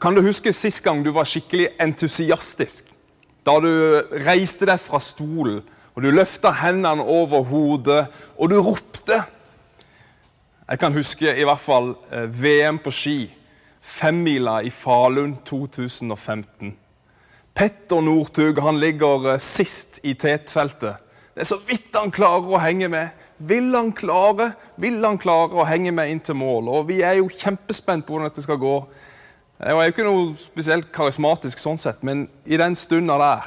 kan du huske sist gang du var skikkelig entusiastisk? Da du reiste deg fra stolen, og du løfta hendene over hodet, og du ropte. Jeg kan huske i hvert fall eh, VM på ski. Femmila i Falun 2015. Petter Northug ligger eh, sist i tetfeltet. Det er så vidt han klarer å henge med. Vil han klare Vil han klare å henge med inn til mål? Og Vi er jo kjempespent på hvordan dette skal gå. Jeg er jo ikke noe spesielt karismatisk, sånn sett, men i den stunda der,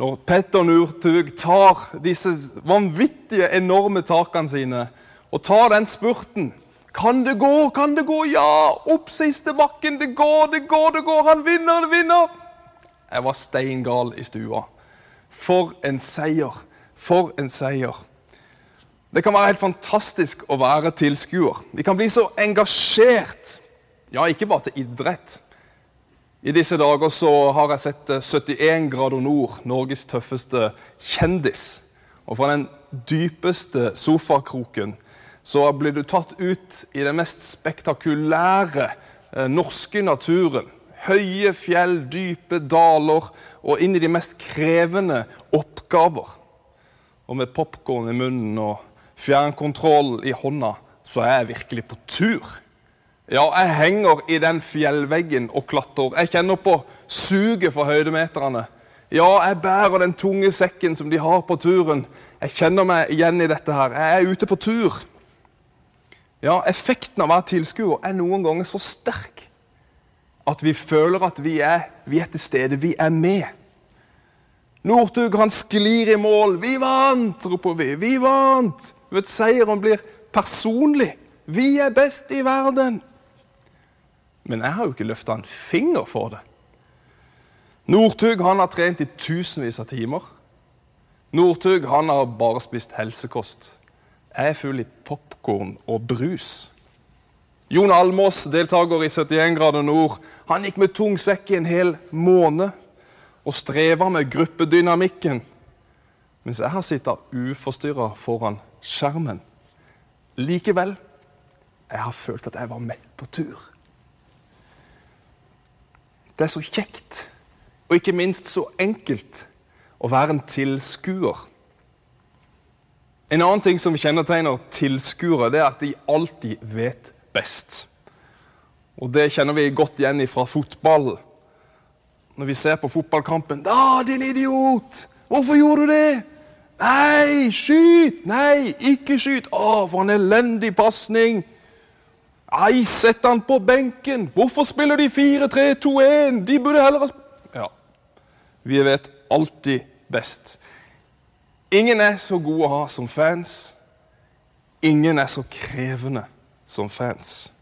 når Petter Northug tar disse vanvittige, enorme takene sine og tar den spurten Kan det gå? Kan det gå? Ja! Opp siste bakken! Det går, det går, det går! Han vinner, det vinner! Jeg var steingal i stua. For en seier! For en seier! Det kan være helt fantastisk å være tilskuer. Vi kan bli så engasjert ja, ikke bare til idrett. I disse dager så har jeg sett 71 eh, grader nord, Norges tøffeste kjendis. Og fra den dypeste sofakroken så blir du tatt ut i den mest spektakulære eh, norske naturen. Høye fjell, dype daler og inn i de mest krevende oppgaver. Og med popkorn i munnen og fjernkontroll i hånda så er jeg virkelig på tur. Ja, jeg henger i den fjellveggen og klatrer. Jeg kjenner på suget for høydemeterne. Ja, jeg bærer den tunge sekken som de har på turen. Jeg kjenner meg igjen i dette her. Jeg er ute på tur. Ja, Effekten av å være tilskuer er noen ganger så sterk at vi føler at vi er, vi er til stede. Vi er med. Northug han sklir i mål. 'Vi vant!' roper vi. 'Vi vant!' Du vet, Seieren blir personlig. Vi er best i verden. Men jeg har jo ikke løfta en finger for det. Northug han har trent i tusenvis av timer. Northug han har bare spist helsekost. Jeg er full i popkorn og brus. Jon Almås, deltaker i 71 grader nord, han gikk med tung sekk i en hel måned og streva med gruppedynamikken, mens jeg har sittet uforstyrra foran skjermen. Likevel jeg har følt at jeg var med på tur. Det er så kjekt, og ikke minst så enkelt, å være en tilskuer. En annen ting som kjennetegner tilskuere, det er at de alltid vet best. Og Det kjenner vi godt igjen fra fotball. Når vi ser på fotballkampen 'Da, din idiot! Hvorfor gjorde du det?' 'Nei, skyt! Nei, ikke skyt!' 'Å, for en elendig pasning!' Nei, sett han på benken! Hvorfor spiller de 4-3-2-1? De burde heller ha Ja. Vi vet alltid best. Ingen er så gode å ha som fans. Ingen er så krevende som fans.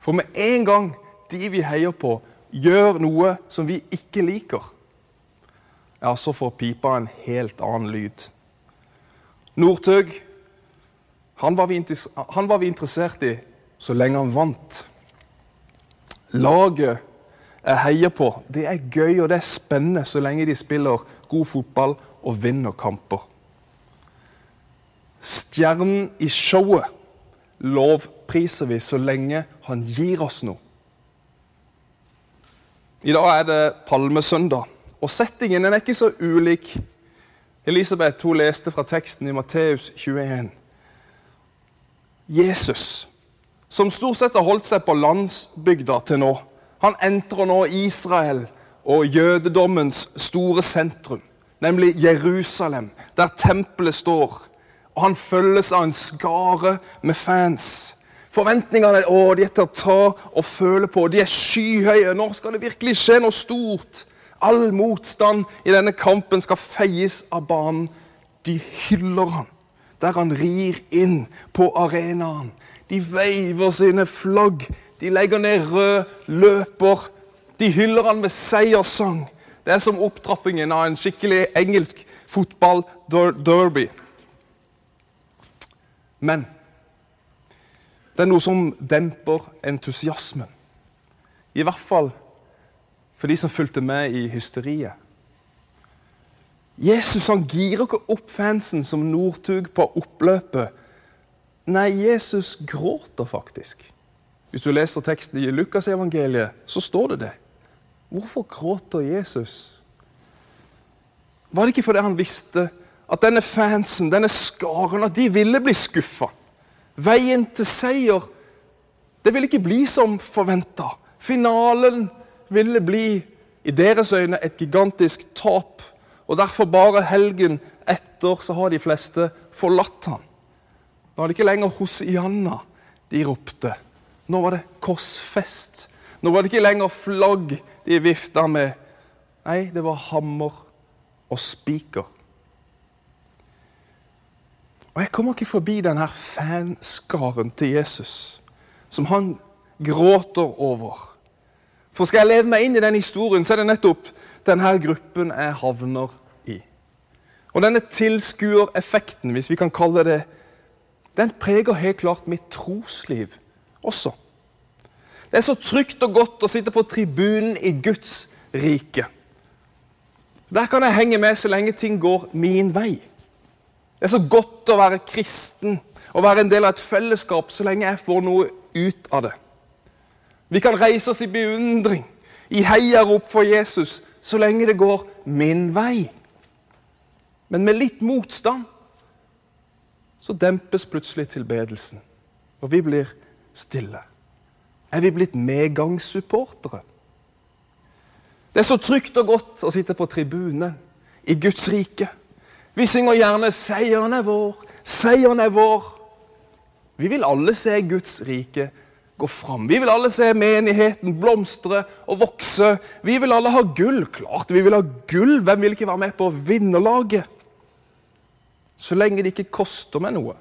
For med en gang de vi heier på, gjør noe som vi ikke liker, ja, så får pipa en helt annen lyd. Northug, han han var vi interessert i så lenge han vant. Laget jeg heier på, det er gøy og det er spennende så lenge de spiller god fotball og vinner kamper. Stjernen i showet lovpriser vi så lenge han gir oss noe. I dag er det palmesøndag, og settingen er ikke så ulik. Elisabeth hun leste fra teksten i Matteus 21. Jesus som stort sett har holdt seg på landsbygda til nå. Han entrer nå Israel og jødedommens store sentrum, nemlig Jerusalem, der tempelet står. Og Han følges av en skare med fans. Forventningene å, de er til å ta og føle på. De er skyhøye. Nå skal det virkelig skje noe stort. All motstand i denne kampen skal feies av banen. De hyller han der han rir inn på arenaen de veiver sine flagg. De legger ned rød løper. De hyller han med seierssang. Det er som opptrappingen av en skikkelig engelsk fotball-derby. Men det er noe som demper entusiasmen. I hvert fall for de som fulgte med i hysteriet. Jesus han girer ikke opp fansen som Northug på oppløpet Nei, Jesus gråter faktisk. Hvis du leser teksten i Lukasevangeliet, så står det det. Hvorfor gråter Jesus? Var det ikke fordi han visste at denne fansen, denne skaren, at de ville bli skuffa? Veien til seier det ville ikke bli som forventa. Finalen ville bli i deres øyne et gigantisk tap. Og derfor bare helgen etter så har de fleste forlatt ham. Nå er det ikke lenger Hosianna de ropte. Nå var det korsfest. Nå var det ikke lenger flagg de vifta med. Nei, det var hammer og spiker. Og Jeg kommer ikke forbi denne fanskaren til Jesus, som han gråter over. For skal jeg leve meg inn i den historien, så er det nettopp denne gruppen jeg havner i. Og denne tilskuereffekten, hvis vi kan kalle det den preger helt klart mitt trosliv også. Det er så trygt og godt å sitte på tribunen i Guds rike. Der kan jeg henge med så lenge ting går min vei. Det er så godt å være kristen og være en del av et fellesskap så lenge jeg får noe ut av det. Vi kan reise oss i beundring, i heiarop for Jesus, så lenge det går min vei. Men med litt motstand så dempes plutselig tilbedelsen, og vi blir stille. Er vi blitt medgangssupportere? Det er så trygt og godt å sitte på tribunen i Guds rike. Vi synger gjerne 'Seieren er vår, seieren er vår'. Vi vil alle se Guds rike gå fram. Vi vil alle se menigheten blomstre og vokse. Vi vil alle ha gull. Klart vi vil ha gull. Hvem vil ikke være med på vinnerlaget? Så lenge det ikke koster meg noe.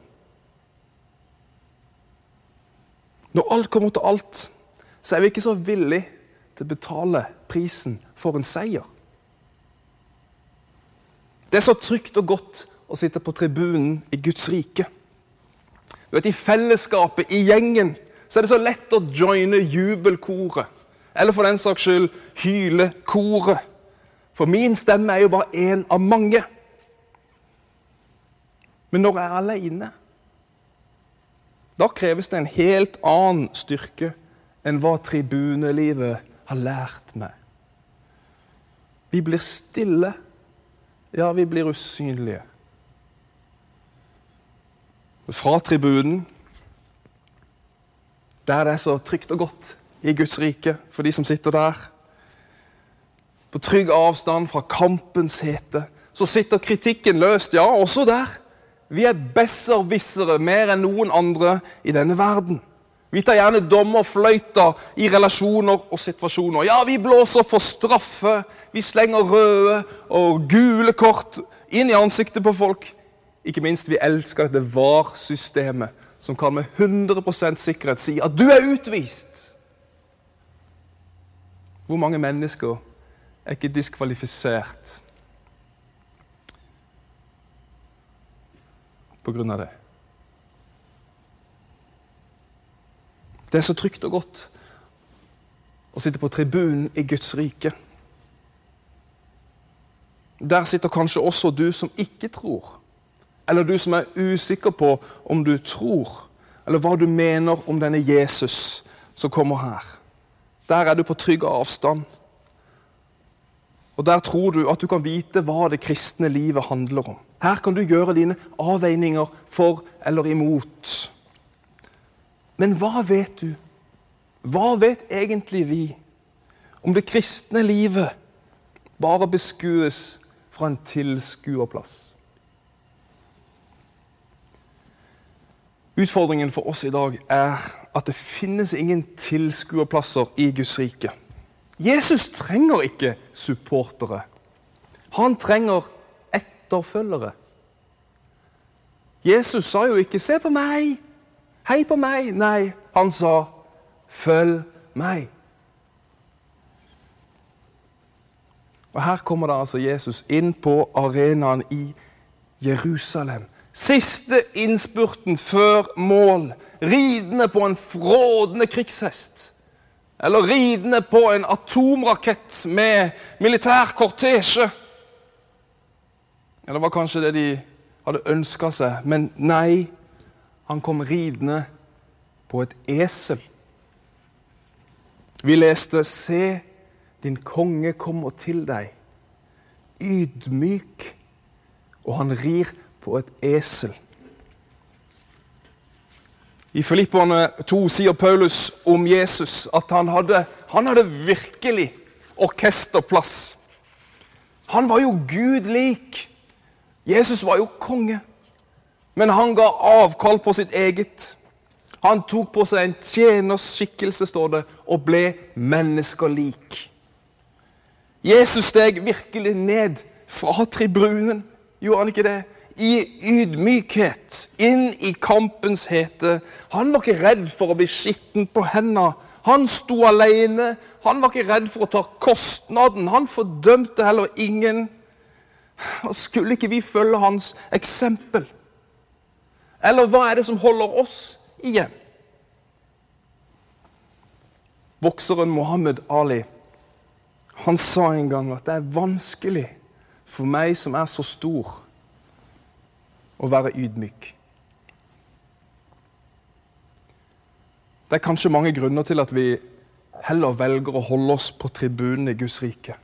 Når alt kommer til alt, så er vi ikke så villige til å betale prisen for en seier. Det er så trygt og godt å sitte på tribunen i Guds rike. Du vet, I fellesskapet, i gjengen, så er det så lett å joine jubelkoret. Eller for den saks skyld hylekoret. For min stemme er jo bare én av mange. Men når jeg er alene, da kreves det en helt annen styrke enn hva tribunelivet har lært meg. Vi blir stille. Ja, vi blir usynlige. Fra tribunen der det er så trygt og godt i Guds rike for de som sitter der. På trygg avstand fra kampens hete. Så sitter kritikken løst, ja, også der. Vi er besserwissere mer enn noen andre i denne verden. Vi tar gjerne dommerfløyta i relasjoner og situasjoner. Ja, vi blåser for straffe, vi slenger røde og gule kort inn i ansiktet på folk. Ikke minst, vi elsker dette VAR-systemet som kan med 100% sikkerhet si at du er utvist. Hvor mange mennesker er ikke diskvalifisert på grunn av det? Det er så trygt og godt å sitte på tribunen i Guds rike. Der sitter kanskje også du som ikke tror. Eller du som er usikker på om du tror, eller hva du mener om denne Jesus som kommer her. Der er du på trygg avstand. Og Der tror du at du kan vite hva det kristne livet handler om. Her kan du gjøre dine avveininger for eller imot. Men hva vet du? Hva vet egentlig vi om det kristne livet bare beskues fra en tilskuerplass? Utfordringen for oss i dag er at det finnes ingen tilskuerplasser i Guds rike. Jesus trenger ikke supportere. Han trenger etterfølgere. Jesus sa jo ikke 'se på meg', 'hei på meg'. Nei, han sa 'følg meg'. Og Her kommer da altså Jesus inn på arenaen i Jerusalem Siste innspurten før mål. Ridende på en frådende krigshest. Eller ridende på en atomrakett med militær kortesje. Eller det var kanskje det de hadde ønska seg. Men nei, han kom ridende på et esel. Vi leste 'Se, din konge kommer til deg', ydmyk, og han rir på et esel. I Filipperne 2 sier Paulus om Jesus at han hadde, han hadde virkelig orkesterplass. Han var jo Gud lik. Jesus var jo konge. Men han ga avkall på sitt eget. Han tok på seg en tjeners skikkelse, står det, og ble mennesker lik. Jesus steg virkelig ned fra tribunen, gjorde han ikke det? I ydmykhet, inn i kampens hete. Han var ikke redd for å bli skitten på hendene. Han sto alene. Han var ikke redd for å ta kostnaden. Han fordømte heller ingen. Skulle ikke vi følge hans eksempel? Eller hva er det som holder oss igjen? Bokseren Mohammed Ali han sa en gang at det er vanskelig for meg som er så stor, å være ydmyk. Det er kanskje mange grunner til at vi heller velger å holde oss på tribunen i Guds rike.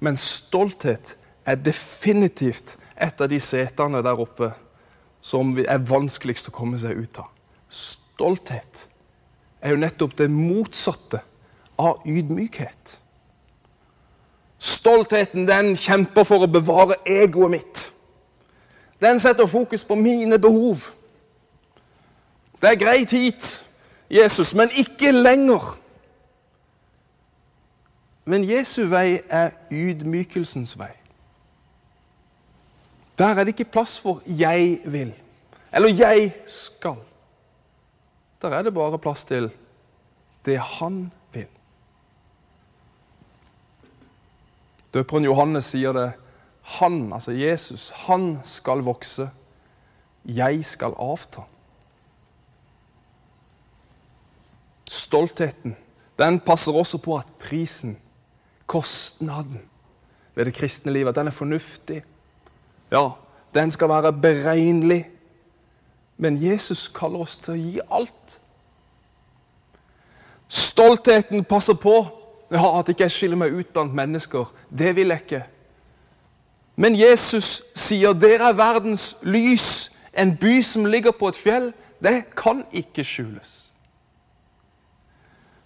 Men stolthet er definitivt et av de setene der oppe som er vanskeligst å komme seg ut av. Stolthet er jo nettopp det motsatte av ydmykhet. Stoltheten den kjemper for å bevare egoet mitt. Den setter fokus på mine behov. Det er greit hit, Jesus, men ikke lenger. Men Jesu vei er ydmykelsens vei. Der er det ikke plass for 'jeg vil' eller 'jeg skal'. Der er det bare plass til det han vil. Døperen Johannes sier det. Han, altså Jesus, han skal vokse. Jeg skal avta. Stoltheten den passer også på at prisen, kostnaden ved det kristne livet, den er fornuftig. Ja, den skal være beregnelig. Men Jesus kaller oss til å gi alt. Stoltheten passer på ja, at ikke jeg skiller meg ut blant mennesker. Det vil jeg ikke. Men Jesus sier dere er verdens lys. En by som ligger på et fjell, det kan ikke skjules.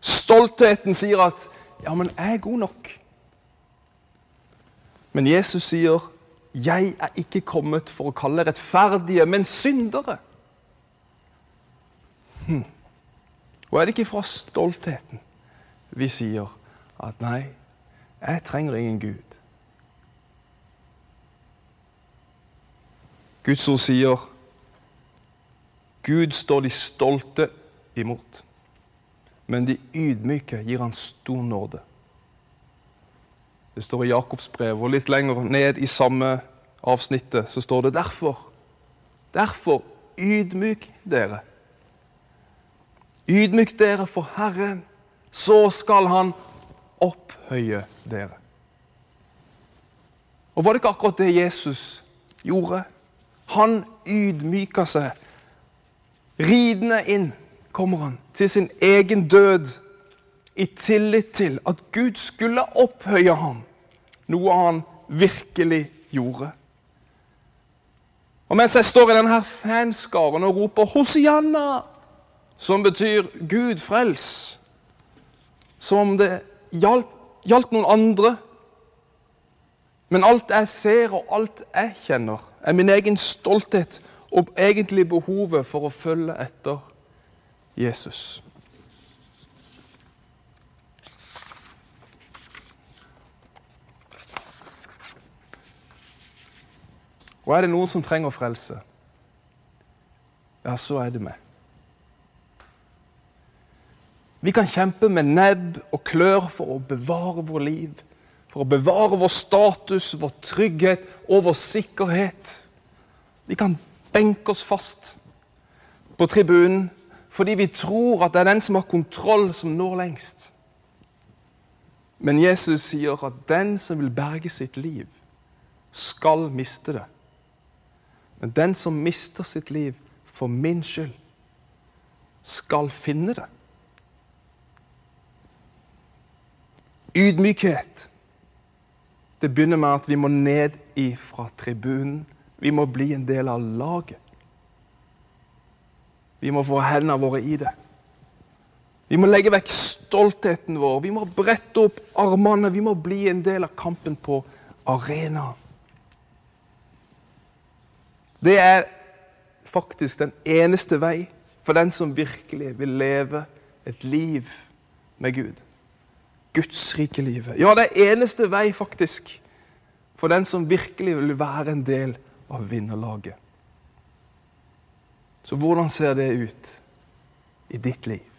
Stoltheten sier at 'ja, men jeg er god nok'. Men Jesus sier 'Jeg er ikke kommet for å kalle rettferdige, men syndere'. Hm. Og er det ikke fra stoltheten vi sier at 'nei, jeg trenger ingen Gud'? Guds ord sier Gud står de stolte imot, men de ydmyke gir han stor nåde. Det står i Jakobs brev, og litt lenger ned i samme avsnittet så står det derfor. Derfor ydmyk dere. Ydmyk dere for Herren, så skal Han opphøye dere. Og Var det ikke akkurat det Jesus gjorde? Han ydmyker seg. Ridende inn kommer han til sin egen død i tillit til at Gud skulle opphøye ham, noe han virkelig gjorde. Og Mens jeg står i denne fanskaren og roper 'Hosianna', som betyr 'Gud frels', som om det gjaldt noen andre Men alt jeg ser og alt jeg kjenner, er min egen stolthet og egentlig behovet for å følge etter Jesus. Og er det noen som trenger frelse, ja, så er det meg. Vi kan kjempe med nebb og klør for å bevare vår liv, for å bevare vår status, vår trygghet og vår sikkerhet. Vi kan benke oss fast på tribunen fordi vi tror at det er den som har kontroll, som når lengst. Men Jesus sier at den som vil berge sitt liv, skal miste det. Men den som mister sitt liv for min skyld, skal finne det. Ydmykhet. Det begynner med at vi må ned ifra tribunen. Vi må bli en del av laget. Vi må få hendene våre i det. Vi må legge vekk stoltheten vår. Vi må brette opp armene. Vi må bli en del av kampen på arenaen. Det er faktisk den eneste vei for den som virkelig vil leve et liv med Gud. Guds rike livet. Ja, det er eneste vei, faktisk, for den som virkelig vil være en del av vinnerlaget. Så hvordan ser det ut i ditt liv?